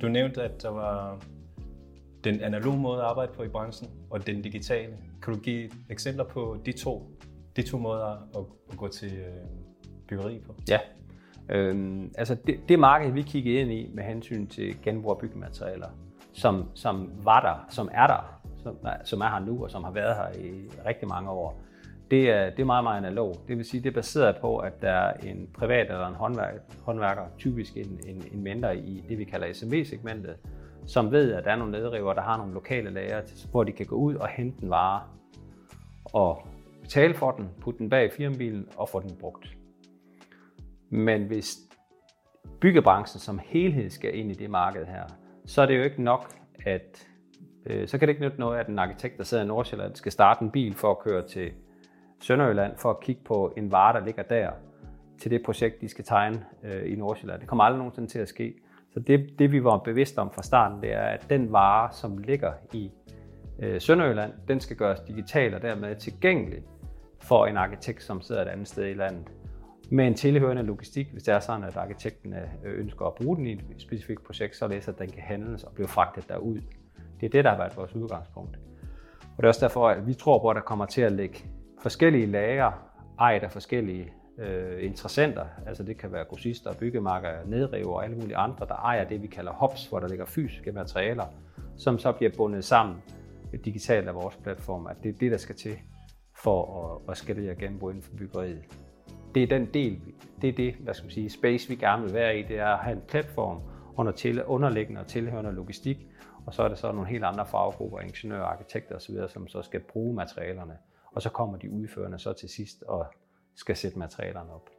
Du nævnte, at der var den analoge måde at arbejde på i branchen, og den digitale. Kan du give eksempler på de to, de to måder at, at gå til øh, byggeri på? Ja. Øhm, altså det, det marked, vi kiggede ind i med hensyn til genbrug af byggematerialer, som, som var der, som er der, som, som er her nu og som har været her i rigtig mange år, det er, det er meget, meget analog. Det vil sige, det er baseret på, at der er en privat eller en håndværker, håndværker typisk en, en, en mentor i det, vi kalder SMV-segmentet, som ved, at der er nogle nedriver, der har nogle lokale lager, hvor de kan gå ud og hente en vare og betale for den, putte den bag firmabilen og få den brugt. Men hvis byggebranchen som helhed skal ind i det marked her, så er det jo ikke nok, at øh, så kan det ikke nytte noget, at en arkitekt, der sidder i Nordsjælland, skal starte en bil for at køre til Sønderjylland for at kigge på en vare, der ligger der, til det projekt, de skal tegne øh, i Nordsjælland. Det kommer aldrig nogensinde til at ske. Så det, det, vi var bevidste om fra starten, det er, at den vare, som ligger i øh, Sønderjylland, den skal gøres digital og dermed tilgængelig for en arkitekt, som sidder et andet sted i landet. Med en tilhørende logistik, hvis det er sådan, at arkitekten øh, ønsker at bruge den i et specifikt projekt, så er at den kan handles og blive fragtet derud. Det er det, der har været vores udgangspunkt. Og det er også derfor, at vi tror på, at der kommer til at ligge forskellige lager, ejet af forskellige øh, interessenter. Altså det kan være grossister, byggemarker, nedriver og alle mulige andre, der ejer det, vi kalder hops, hvor der ligger fysiske materialer, som så bliver bundet sammen digitalt af vores platform. At det er det, der skal til for at, at skalere genbrug inden for byggeriet. Det er den del, det er det, hvad skal man sige, space vi gerne vil være i, det er at have en platform under til, underliggende og tilhørende logistik, og så er der så nogle helt andre faggrupper, ingeniører, arkitekter osv., som så skal bruge materialerne og så kommer de udførende så til sidst og skal sætte materialerne op.